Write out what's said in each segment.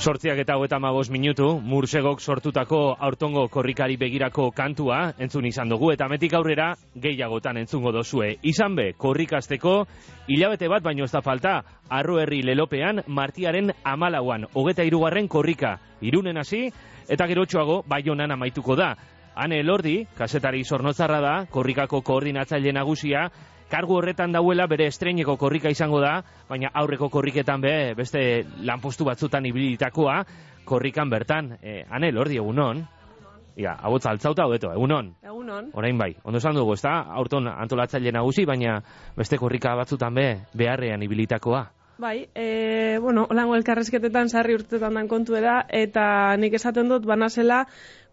Sortziak eta hogeita magos minutu, mursegok sortutako aurtongo korrikari begirako kantua entzun izan dugu, eta metik aurrera gehiagotan entzungo dozue. Izan be, korrikasteko, hilabete bat baino ez da falta, arro herri lelopean, martiaren amalauan, hogeta irugarren korrika, irunen hasi, eta gerotxoago, bai honan amaituko da. Hane Elordi, kasetari zornotzarra da, korrikako koordinatzaile nagusia, kargu horretan dauela bere estreineko korrika izango da, baina aurreko korriketan be, beste lanpostu batzutan ibilitakoa, korrikan bertan. E, ane, lordi, egunon? Ia, hau altzauta hobeto, egunon? Egunon. Orain bai, ondo esan dugu, ez da? Aurton antolatzaile nagusi, baina beste korrika batzutan be, beharrean ibilitakoa. Bai, e, bueno, olango elkarrezketetan sarri urtetan dan kontu da, eta nik esaten dut, banazela,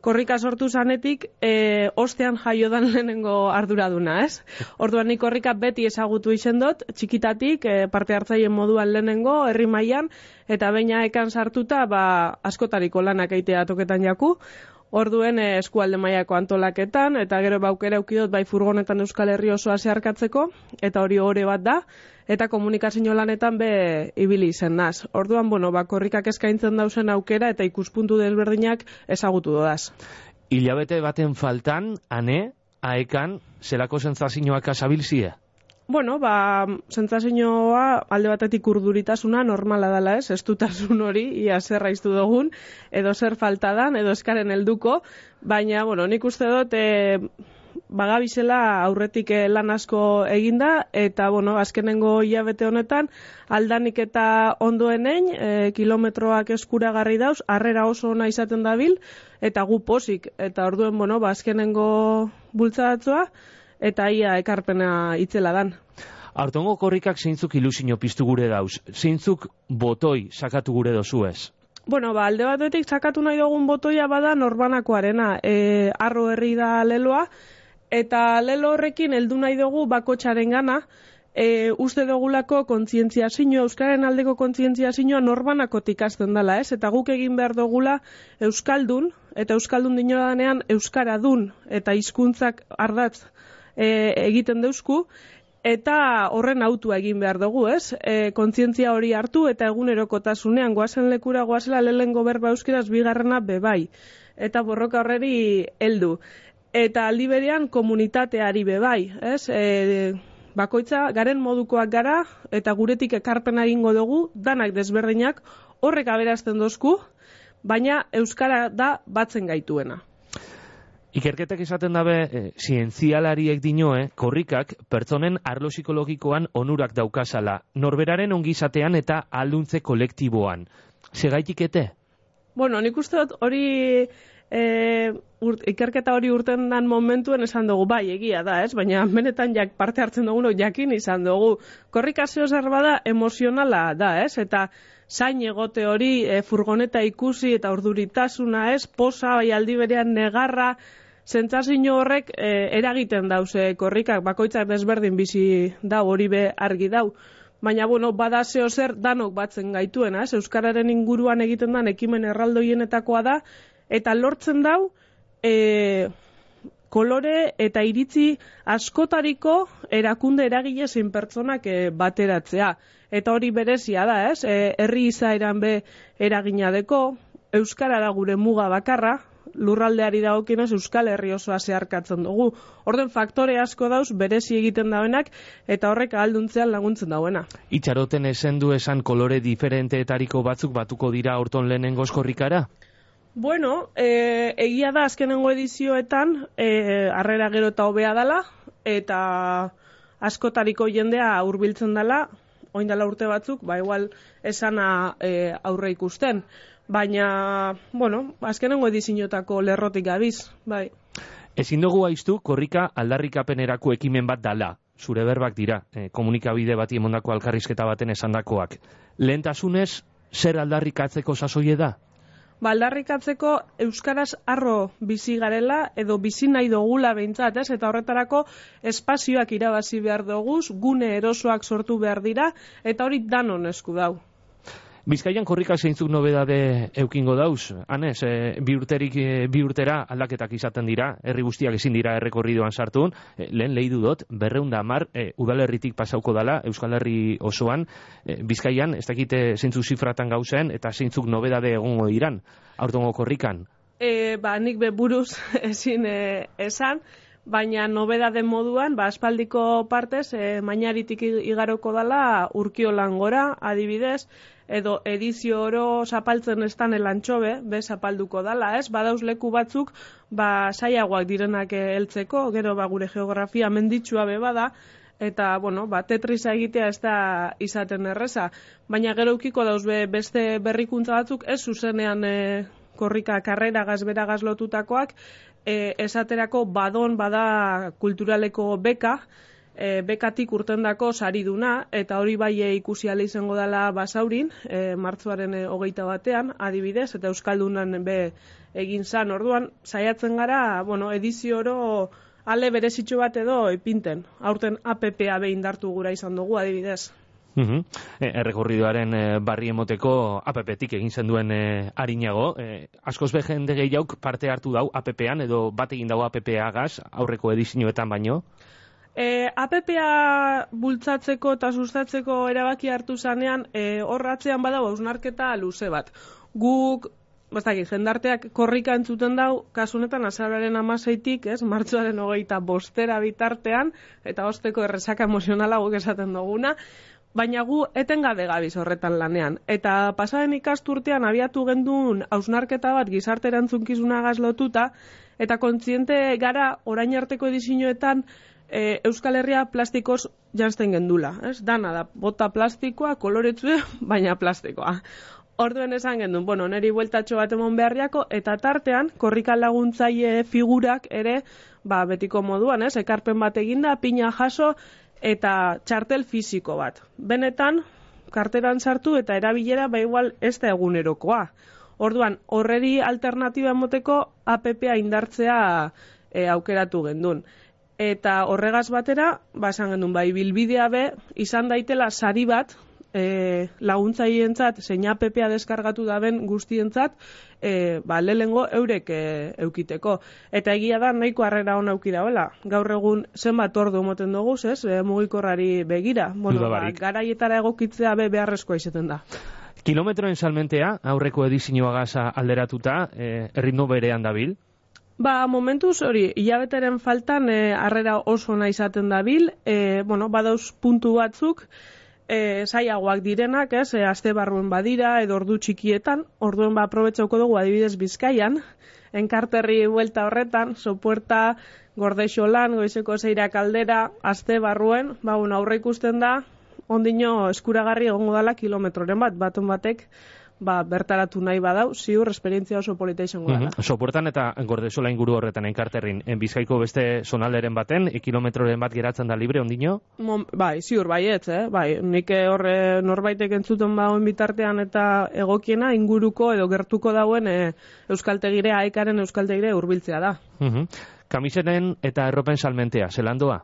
korrika sortu zanetik e, ostean jaio dan lehenengo arduraduna, ez? Orduan nik korrika beti ezagutu izen dut, txikitatik e, parte hartzaien moduan lehenengo, herri mailan eta baina ekan sartuta, ba, askotariko lanak eitea toketan jaku, Orduen e, eskualde mailako antolaketan eta gero baukera ukidot bai furgonetan Euskal Herri osoa zeharkatzeko eta hori ore bat da eta komunikazio lanetan be ibili izen naz. Orduan, bueno, bakorrikak eskaintzen dausen aukera eta ikuspuntu desberdinak ezagutu dodaz. Ilabete baten faltan, ane, aekan, zelako zentzazioak asabilzie? Bueno, ba, zentzazioa alde batetik urduritasuna normala dela ez, estutasun hori, ia zer iztu dugun, edo zer faltadan, edo eskaren helduko, baina, bueno, nik uste dut, e, bagabizela aurretik eh, lan asko eginda eta bueno, azkenengo hilabete honetan aldanik eta ondoenein e, kilometroak eskuragarri dauz, harrera oso ona izaten dabil eta gu posik eta orduen bueno, ba azkenengo bultzadatzoa eta ia ekarpena itzela dan. Artongo korrikak zeintzuk ilusio piztu gure dauz, zeintzuk botoi sakatu gure dozu ez? Bueno, ba, alde batetik sakatu nahi dugun botoia bada norbanakoarena, e, arro herri da leloa, eta lelo horrekin heldu nahi dugu bakotxaren gana, e, uste dugulako kontzientzia zinua, Euskaren aldeko kontzientzia zinua norbanakotik azten dela, ez? Eta guk egin behar dugula Euskaldun, eta Euskaldun dinora danean Euskara dun, eta hizkuntzak ardatz e, egiten deusku, eta horren autua egin behar dugu, ez? E, kontzientzia hori hartu, eta egunerokotasunean goazen lekura goazela lehen goberba euskiraz bigarrena bebai. Eta borroka horreri heldu eta aldi berean komunitateari bebai, ez? E, bakoitza garen modukoak gara eta guretik ekarpena egingo dugu danak desberdinak horrek aberazten dozku, baina euskara da batzen gaituena. Ikerketek izaten dabe, e, zientzialariek dinoe, korrikak pertsonen arlo psikologikoan onurak daukazala, norberaren ongizatean eta alduntze kolektiboan. Segaitik ete? Bueno, nik uste dut hori e, ikerketa hori urten dan momentuen esan dugu, bai, egia da, ez? Baina benetan jak parte hartzen dugu, jakin izan dugu. Korrikazio zer bada emozionala da, ez? Eta zain egote hori e, furgoneta ikusi eta urduritasuna, ez? Posa, bai, aldi berean negarra, zentzazio horrek e, eragiten dauze korrikak, bakoitzak desberdin bizi dau, hori be argi dau. Baina, bueno, bada zer danok batzen gaituena, ez? Euskararen inguruan egiten dan ekimen erraldoienetakoa da, eta lortzen dau e, kolore eta iritzi askotariko erakunde eragile zein pertsonak e, bateratzea. Eta hori berezia da, ez? E, herri izaeran be eragina deko, Euskara da gure muga bakarra, lurraldeari dagokionez Euskal Herri osoa zeharkatzen dugu. Orden faktore asko dauz berezi egiten dauenak eta horrek alduntzean laguntzen dauena. Itxaroten esen du esan kolore diferenteetariko batzuk batuko dira horton lehenengo eskorrikara? Bueno, e, egia da azkenengo edizioetan e, arrera gero eta hobea dela eta askotariko jendea hurbiltzen dela, oin dela urte batzuk, ba igual esana e, aurre ikusten. Baina, bueno, azkenengo edizioetako lerrotik gabiz, bai. Ezin dugu aiztu, korrika aldarrikapenerako ekimen bat dala. Zure berbak dira, e, komunikabide bati emondako alkarrizketa baten esandakoak. Lehentasunez, zer aldarrikatzeko sasoie da? Baldarrikatzeko euskaraz arro bizi garela edo bizi nahi dogula behintzat, ez? Eta horretarako espazioak irabazi behar doguz, gune erosoak sortu behar dira eta hori danon esku dau. Bizkaian korrika zeintzuk nobedade eukingo dauz, Hanes, e, bi, urterik, e, bi urtera aldaketak izaten dira, herri guztiak ezin dira errekorridoan sartun, e, lehen lehi dut, berreunda mar, e, udalerritik pasauko dala, Euskal Herri osoan, e, Bizkaian, ez dakite zeintzuk zifratan gauzen, eta zeintzuk nobedade egongo diran, aurtongo korrikan. E, ba, nik be buruz ezin e, esan, baina nobedade moduan, ba, aspaldiko partez, e, mainaritik igaroko dala urkiolan gora, adibidez, edo edizio oro zapaltzen estan elantxobe, be zapalduko dala, ez? Badauz leku batzuk, ba, saiagoak direnak heltzeko, gero ba, gure geografia menditsua be bada, eta, bueno, ba, tetrisa egitea ez da izaten erreza. Baina gero ukiko dauz be, beste berrikuntza batzuk, ez zuzenean e, korrika karrera gazbera gazlotutakoak, e, esaterako badon bada kulturaleko beka, e, bekatik urtendako sariduna, eta hori bai ikusi izango dela basaurin, e, martzuaren e, hogeita batean, adibidez, eta Euskaldunan be egin zan, orduan, saiatzen gara, bueno, edizio oro ale berezitxo bat edo ipinten, aurten APPA behin dartu gura izan dugu, adibidez. Uh Errekorridoaren e, barri emoteko APP-tik egin zen duen e, harinago. E, askoz behen gehiauk parte hartu dau APP-an edo bat egin dau APP-agaz aurreko edizioetan baino? E, APPa bultzatzeko eta sustatzeko erabaki hartu zanean, e, horratzean badago ausnarketa luze bat. Guk, bastakit, jendarteak korrika entzuten dau, kasunetan azararen amaseitik, ez, martzuaren hogeita bostera bitartean, eta osteko errezaka emozionala guk esaten duguna, baina gu etengabe gabiz horretan lanean. Eta pasaren ikasturtean abiatu gendun ausnarketa bat gizarte erantzunkizuna lotuta, eta kontziente gara orain arteko edizinoetan, e, Euskal Herria plastikoz jantzen gendula, ez? Dana da, bota plastikoa, koloretzu, baina plastikoa. Orduen esan gendun, bueno, neri bueltatxo bat emon beharriako, eta tartean, korrikan laguntzaile figurak ere, ba, betiko moduan, ez? Ekarpen bat eginda, pina jaso, eta txartel fisiko bat. Benetan, karteran sartu eta erabilera, ba igual, ez da egunerokoa. Orduan, horreri alternatiba moteko APPa indartzea e, aukeratu gendun eta horregaz batera, ba esan genuen bai bilbidea be izan daitela sari bat e, laguntzaientzat zein APPa deskargatu daben guztientzat e, ba lelengo eurek e, eukiteko. Eta egia da nahiko harrera ona auki daoela gaur egun zenbat ordu moten dugu ez e, mugikorrari begira. Bueno ba, garaietara egokitzea be beharrezkoa izaten da. Kilometroen salmentea, aurreko edizioa gaza alderatuta, e, erritmo berean dabil, Ba, momentuz hori, hilabeteren faltan e, arrera oso nahi izaten dabil, e, bueno, badauz puntu batzuk, e, zaiagoak direnak, ez, e, azte barruen badira, edo ordu txikietan, orduen ba, aprobetsauko dugu adibidez bizkaian, enkarterri buelta horretan, sopuerta, gordeixo lan, goizeko zeira kaldera, azte barruen, ba, bueno, aurre ikusten da, ondino eskuragarri egongo dala kilometroren bat, baton batek, ba, bertaratu nahi badau, ziur esperientzia oso polita izango dara. Mm Sopuertan eta gordezola inguru horretan enkarterrin, en bizkaiko beste zonalderen baten, kilometroren bat geratzen da libre, ondino? Mon, bai, ziur, bai, ez, eh? bai, nik horre norbaitek entzuten bauen bitartean eta egokiena inguruko edo gertuko dauen e, euskaltegire, aekaren euskaltegire urbiltzea da. Mm Kamisenen eta erropen salmentea, zelandoa?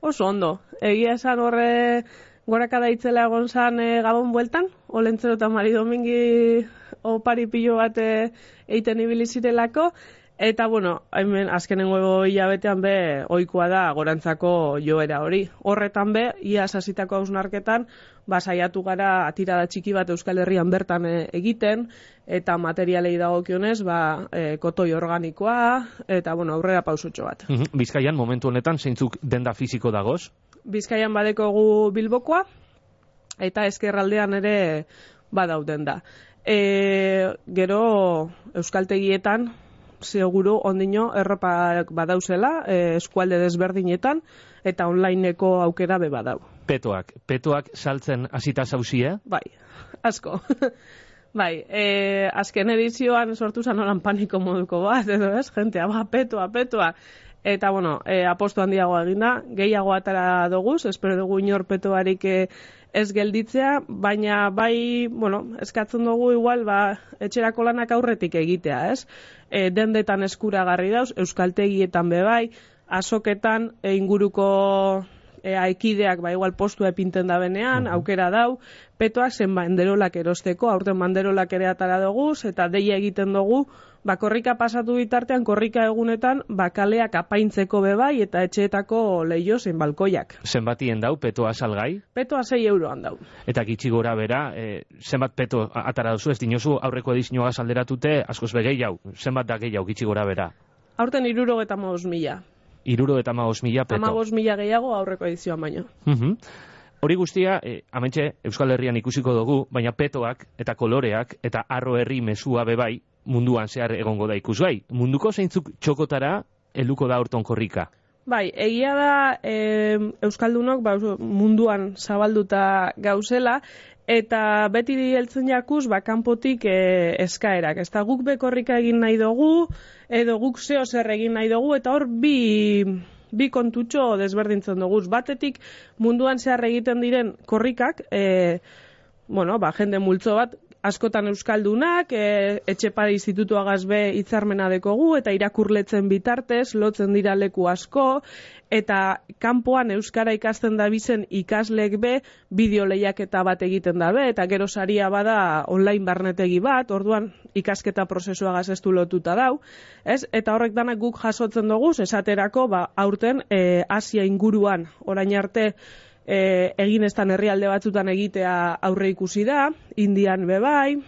Oso ondo, egia esan horre goraka daitzela egon zan e, gabon bueltan, olentzero eta mari domingi opari pilo bat eh, eiten ibili zirelako, eta bueno, hemen azkenengo hilabetean be ohikoa da gorantzako joera hori. Horretan be, ia sasitako hausnarketan, basaiatu gara atirada txiki bat Euskal Herrian bertan e, egiten, eta materialei dagokionez, ba, e, kotoi organikoa, eta bueno, aurrera pausutxo bat. Bizkaian, momentu honetan, zeintzuk denda fiziko dagoz? Bizkaian badekogu bilbokoa, eta eskerraldean ere badauden da. E, gero euskaltegietan seguru ondino erropak badauzela e, eskualde desberdinetan eta onlineko aukera be badau. Petoak, petoak saltzen hasita zauzie? Bai, asko. bai, e, azken edizioan sortu zan holan paniko moduko bat, edo ez, jentea, ba, petoa, petoa. Eta, bueno, e, aposto handiago eginda, gehiago atara doguz, espero dugu inorpeto barik e, ez gelditzea, baina bai, bueno, eskatzen dugu igual, ba, etxerako lanak aurretik egitea, ez? E, dendetan eskuragarri dauz, euskaltegietan bebai, azoketan, e, inguruko ea ekideak ba igual postua epinten da benean, aukera dau, petoak zen banderolak erosteko, aurten banderolak ere atara dugu, eta deia egiten dugu, ba korrika pasatu bitartean, korrika egunetan, ba kaleak apaintzeko bebai, eta etxeetako leio zein balkoiak. Zenbatien dau, petoa salgai? Petoa 6 euroan dau. Eta gitxi gora bera, e, zenbat peto atara duzu, ez dinozu aurreko edizioa salderatute, askoz begei hau, zenbat da gehiago gitxi gora bera? Aurten iruro eta mila. Iruro eta maos mila peto. Amagos mila gehiago aurreko edizioan baino. Mhm. Hori guztia, e, amentxe, Euskal Herrian ikusiko dugu, baina petoak eta koloreak eta arro herri mesua bebai munduan zehar egongo da ikusgai. Munduko zeintzuk txokotara helduko da aurton korrika. Bai, egia da e, Euskaldunok ba, munduan zabalduta gauzela, eta beti heltzen jakuz, ba, kanpotik e, eskaerak. Ez da guk bekorrika egin nahi dugu, edo guk zeo zer egin nahi dugu, eta hor bi, bi kontutxo desberdintzen dugu. Batetik munduan zehar egiten diren korrikak, e, bueno, ba, jende multzo bat, askotan euskaldunak, e, etxepare institutua gazbe hitzarmena dekogu, eta irakurletzen bitartez, lotzen dira leku asko, eta kanpoan euskara ikasten da bizen ikasleek be, bideo lehiaketa bat egiten da be, eta gero saria bada online barnetegi bat, orduan ikasketa prozesua gazestu lotuta dau, ez? Eta horrek danak guk jasotzen dugu, esaterako, ba, aurten e, Asia inguruan, orain arte, e, egin estan herrialde batzutan egitea aurre ikusi da, Indian bebai,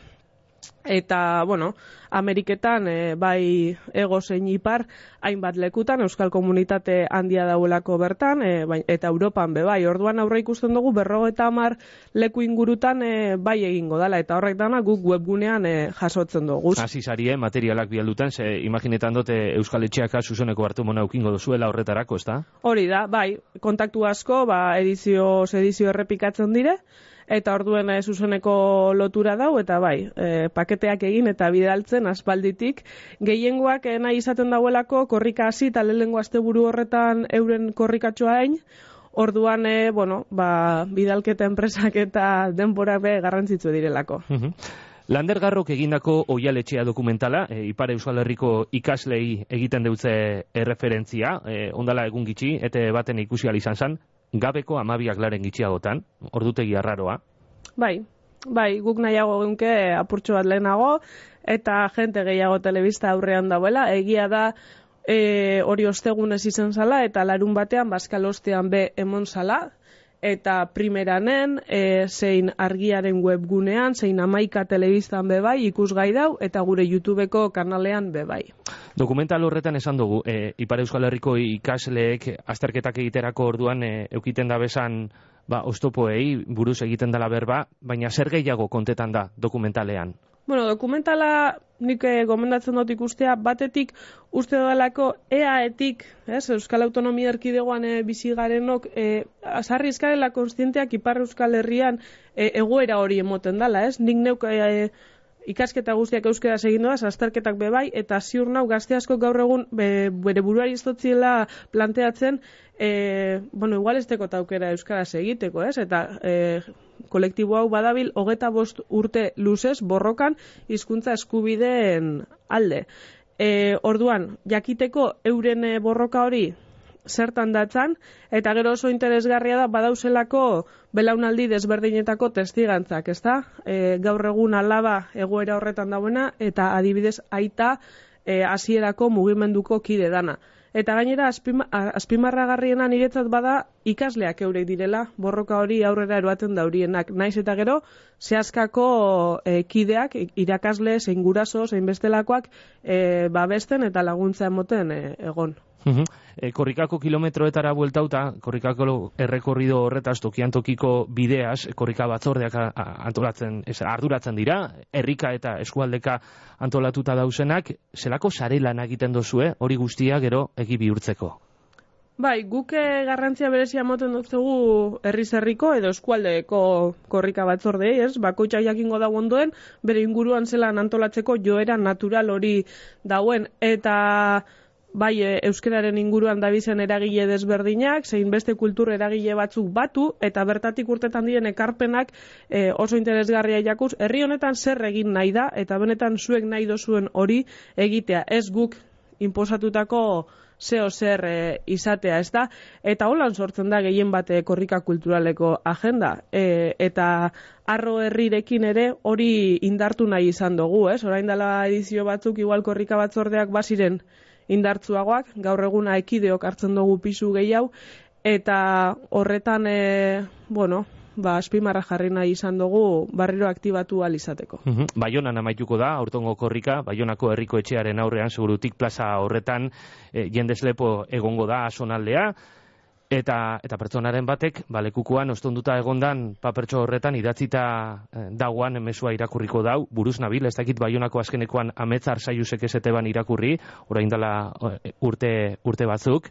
eta, bueno, Ameriketan e, bai ego zein ipar hainbat lekutan euskal komunitate handia dauelako bertan e, bai, eta Europan be bai orduan aurre ikusten dugu berrogo eta hamar leku ingurutan e, bai egingo dala eta horrek dana guk webgunean e, jasotzen dugu. Hasi sarie materialak bialdutan, ze imaginetan dute Euskal Etxeaka zuzeneko hartu mona ukingo duzuela horretarako, ezta? Hori da, bai, kontaktu asko, ba, edizio, edizio errepikatzen dire, eta orduen e, zuzeneko lotura dau, eta bai, e, paketeak egin eta bidaltzen aspalditik. Gehiengoak e, nahi izaten dauelako korrika hasi eta lehenengo asteburu horretan euren korrikatxoa hain, orduan, e, bueno, ba, bidalketa enpresak eta denborak be garrantzitsu direlako. Lander Garrok egindako oialetxea dokumentala, e, Ipar Euskal Herriko ikaslei egiten deutze erreferentzia, e, ondala egun gitxi, eta baten ikusi izan zan, gabeko amabiak laren gitxiagotan, ordutegi arraroa. Bai, bai, guk nahiago gunke apurtxo bat lehenago, eta jente gehiago telebista aurrean dauela, egia da e, hori ostegunez izan zala, eta larun batean, baskal ostean be emon zala, eta primeranen, e, zein argiaren webgunean, zein amaika telebistan bebai, ikusgai dau, eta gure YouTubeko kanalean bebai. Dokumental horretan esan dugu, e, Ipar Euskal Herriko ikasleek azterketak egiterako orduan e, eukiten da besan ba, ostopoei buruz egiten dela berba, baina zer gehiago kontetan da dokumentalean? Bueno, dokumentala nik eh, gomendatzen dut ikustea, batetik uste dalako EAetik, ez, Euskal Autonomia Erkidegoan e, bizi garenok, e, azarri eskarela konstienteak Ipar Euskal Herrian e, egoera hori emoten dala, ez? Nik neuk e, ikasketa guztiak euskeraz egin doaz, azterketak bebai, eta ziur nau gazte asko gaur egun be, bere buruari iztotziela planteatzen, e, bueno, igual ez teko taukera euskaraz egiteko, ez? Eta e, kolektibo hau badabil, hogeta bost urte luzez borrokan hizkuntza eskubideen alde. E, orduan, jakiteko euren e, borroka hori zertan datzan, eta gero oso interesgarria da badauzelako belaunaldi desberdinetako testigantzak, ezta? E, gaur egun alaba egoera horretan dauena, eta adibidez aita e, hasierako mugimenduko kide dana. Eta gainera azpima, azpimarragarriena niretzat bada ikasleak eurek direla, borroka hori aurrera eroaten daurienak. Naiz eta gero, zehazkako e, kideak, irakasle, zein guraso, zein bestelakoak, e, babesten eta laguntza emoten e, egon. E, korrikako kilometroetara bueltauta, korrikako errekorrido horretaz tokian tokiko bideaz, korrika batzordeak antolatzen, ez, arduratzen dira, herrika eta eskualdeka antolatuta dausenak, zelako sare egiten dozue, hori guztia gero egi bihurtzeko. Bai, guk eh, garrantzia berezia moten dutzugu herriz herriko edo eskualdeko korrika batzordei, ez? Bakoitza jakingo da ondoen, bere inguruan zelan antolatzeko joera natural hori dauen eta bai e, euskararen inguruan dabizen eragile desberdinak, zein beste kultur eragile batzuk batu eta bertatik urtetan diren ekarpenak e, oso interesgarria jakuz, herri honetan zer egin nahi da eta benetan zuek nahi dozuen hori egitea, ez guk inposatutako zeo zer e, izatea, ez da? Eta holan sortzen da gehien bate korrika kulturaleko agenda. E, eta arro herrirekin ere hori indartu nahi izan dugu, ez? Orain dela edizio batzuk igual korrika batzordeak baziren indartzuagoak, gaur eguna ekideok hartzen dugu pisu gehiago, eta horretan, e, bueno, ba, aspimarra jarri nahi izan dugu barriro aktibatu alizateko. Mm Baionan amaituko da, aurtongo korrika, Baionako herriko etxearen aurrean, segurutik plaza horretan, e, jendeslepo egongo da asonaldea, eta eta pertsonaren batek balekukoan ostonduta egondan papertxo horretan idatzita eh, dagoan mesua irakurriko dau. Buruz nabil ez dakit baionako azkenekoan ametzar saiusek eseteban irakurri orain dela eh, urte urte batzuk.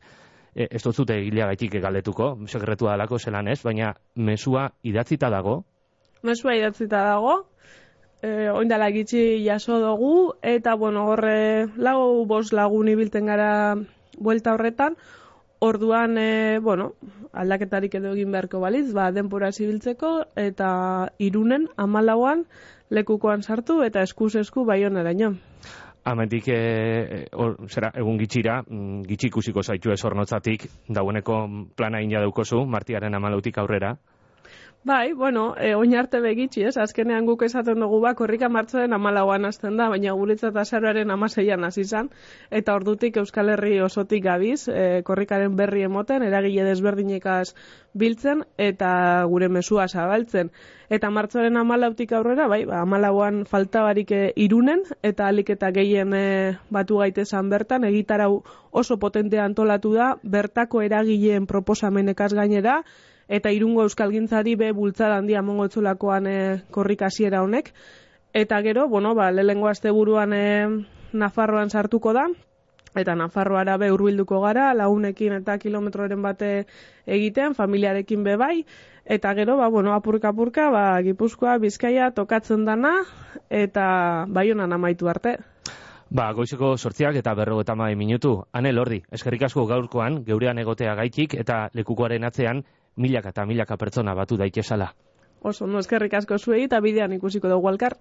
E, ez dut zute gaitik galdetuko, sekretua dalako zelan ez, baina mesua idatzita dago? Mesua idatzita dago, e, oindala gitxi jaso dugu, eta bueno, horre lau bos lagun ibilten gara buelta horretan, orduan, e, bueno, aldaketarik edo egin beharko baliz, ba, denpora zibiltzeko, eta irunen, amalauan, lekukoan sartu, eta eskuz esku bai oneraino. Amendik, e, or, zera, egun gitxira, mm, gitxi ikusiko zaitu ez hornotzatik, daueneko plana ina daukozu, martiaren amalautik aurrera. Bai, bueno, e, oin arte begitxi, ez? Azkenean guk esaten dugu ba, korrika martzoen amalauan azten da, baina guretzat azaroaren amaseian hasi izan, eta ordutik Euskal Herri osotik gabiz, e, korrikaren berri emoten, eragile desberdinekaz biltzen, eta gure mesua zabaltzen. Eta martzoren amalautik aurrera, bai, ba, amalauan falta barik e, irunen, eta alik eta gehien e, batu gaitezan bertan, egitarau oso potentea antolatu da, bertako eragileen proposamenekaz gainera, eta irungo euskalgintzari be bultzada handia mongotzulakoan e, korrik hasiera honek. Eta gero, bueno, ba, lehengo asteburuan e, Nafarroan sartuko da, eta Nafarroara be hurbilduko gara, launekin eta kilometroren bate egiten, familiarekin be bai, eta gero, ba, bueno, apurka-apurka, ba, Gipuzkoa, Bizkaia, tokatzen dana, eta bai honan amaitu arte. Ba, goizeko sortziak eta berro eta minutu. Ane, lordi, eskerrik asko gaurkoan, geurean egotea gaitik, eta lekukoaren atzean, milaka eta milaka pertsona batu daitezala. Oso, no eskerrik asko zuei eta bidean ikusiko dugu alkar.